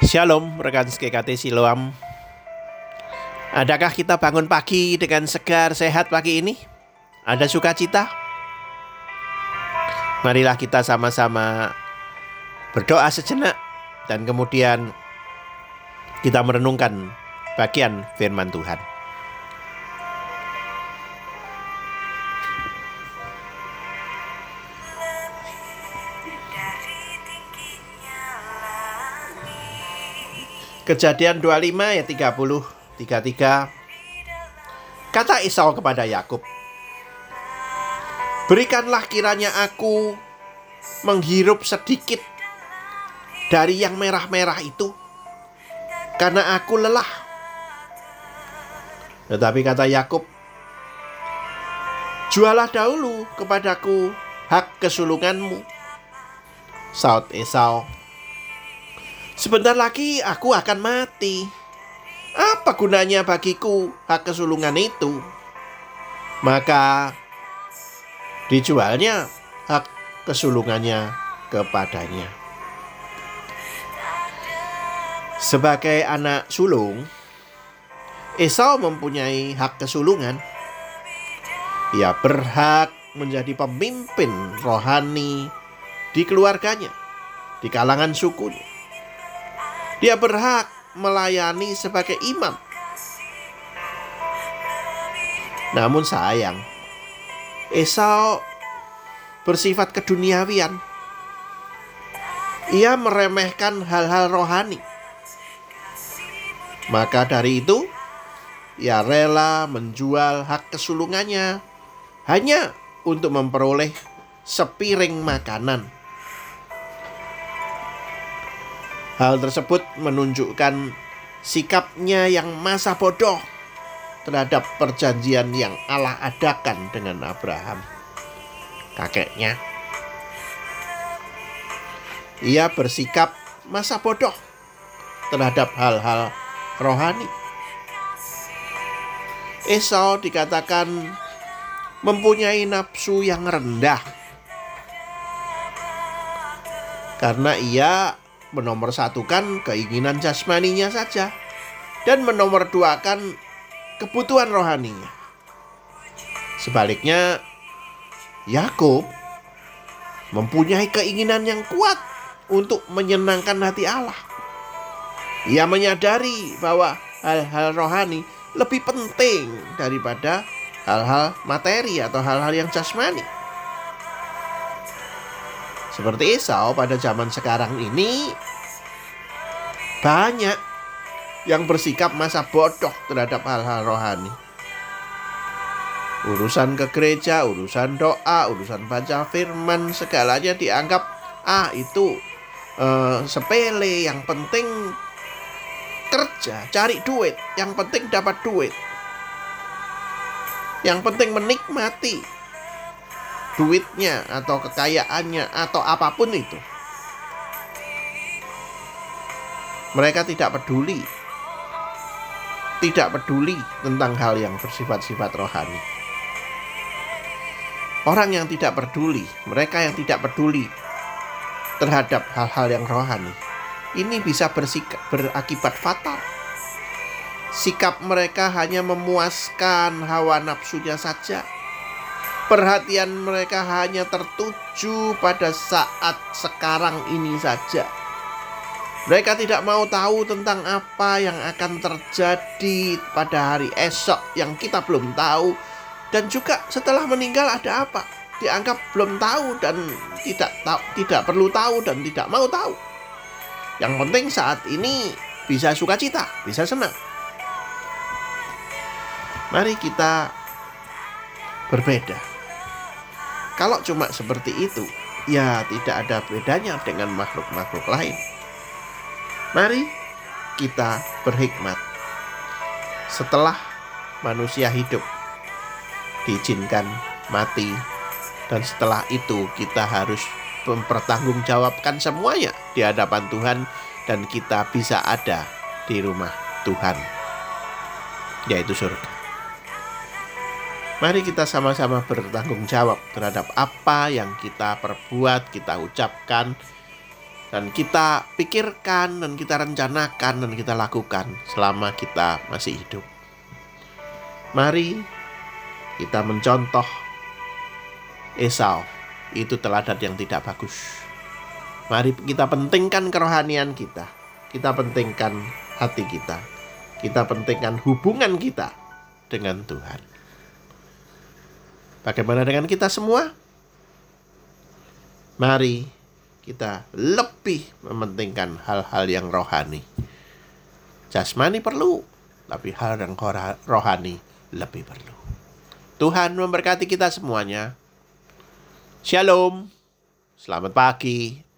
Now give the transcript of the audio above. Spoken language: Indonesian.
Shalom rekan SKKT Siloam Adakah kita bangun pagi dengan segar sehat pagi ini? Ada sukacita? Marilah kita sama-sama berdoa sejenak dan kemudian kita merenungkan bagian firman Tuhan. Kejadian 25 ayat 30 33 Kata Esau kepada Yakub Berikanlah kiranya aku menghirup sedikit dari yang merah-merah itu karena aku lelah. Tetapi kata Yakub, Jualah dahulu kepadaku hak kesulunganmu. Saud Esau, Sebentar lagi aku akan mati. Apa gunanya bagiku hak kesulungan itu? Maka dijualnya hak kesulungannya kepadanya. Sebagai anak sulung, Esau mempunyai hak kesulungan. Ia berhak menjadi pemimpin rohani di keluarganya, di kalangan sukunya. Dia berhak melayani sebagai imam. Namun sayang, Esau bersifat keduniawian. Ia meremehkan hal-hal rohani. Maka dari itu, ia rela menjual hak kesulungannya hanya untuk memperoleh sepiring makanan Hal tersebut menunjukkan sikapnya yang masa bodoh terhadap perjanjian yang Allah adakan dengan Abraham, kakeknya. Ia bersikap masa bodoh terhadap hal-hal rohani. Esau dikatakan mempunyai nafsu yang rendah karena ia menomorsatukan keinginan jasmaninya saja dan menomorduakan kebutuhan rohaninya. Sebaliknya, Yakub mempunyai keinginan yang kuat untuk menyenangkan hati Allah. Ia menyadari bahwa hal-hal rohani lebih penting daripada hal-hal materi atau hal-hal yang jasmani. Seperti Esau pada zaman sekarang ini banyak yang bersikap masa bodoh terhadap hal-hal rohani. Urusan ke gereja, urusan doa, urusan baca firman, segalanya dianggap ah itu uh, sepele, yang penting kerja, cari duit, yang penting dapat duit. Yang penting menikmati duitnya atau kekayaannya atau apa pun itu. Mereka tidak peduli. Tidak peduli tentang hal yang bersifat-sifat rohani. Orang yang tidak peduli, mereka yang tidak peduli terhadap hal-hal yang rohani, ini bisa bersikap, berakibat fatal. Sikap mereka hanya memuaskan hawa nafsunya saja Perhatian mereka hanya tertuju pada saat sekarang ini saja. Mereka tidak mau tahu tentang apa yang akan terjadi pada hari esok yang kita belum tahu dan juga setelah meninggal ada apa dianggap belum tahu dan tidak tahu tidak perlu tahu dan tidak mau tahu. Yang penting saat ini bisa sukacita, bisa senang. Mari kita berbeda kalau cuma seperti itu, ya tidak ada bedanya dengan makhluk-makhluk lain. Mari kita berhikmat. Setelah manusia hidup, diizinkan mati, dan setelah itu kita harus mempertanggungjawabkan semuanya di hadapan Tuhan, dan kita bisa ada di rumah Tuhan, yaitu surga. Mari kita sama-sama bertanggung jawab terhadap apa yang kita perbuat, kita ucapkan dan kita pikirkan dan kita rencanakan dan kita lakukan selama kita masih hidup. Mari kita mencontoh Esau itu teladan yang tidak bagus. Mari kita pentingkan kerohanian kita. Kita pentingkan hati kita. Kita pentingkan hubungan kita dengan Tuhan. Bagaimana dengan kita semua? Mari kita lebih mementingkan hal-hal yang rohani. Jasmani perlu, tapi hal yang rohani lebih perlu. Tuhan memberkati kita semuanya. Shalom. Selamat pagi.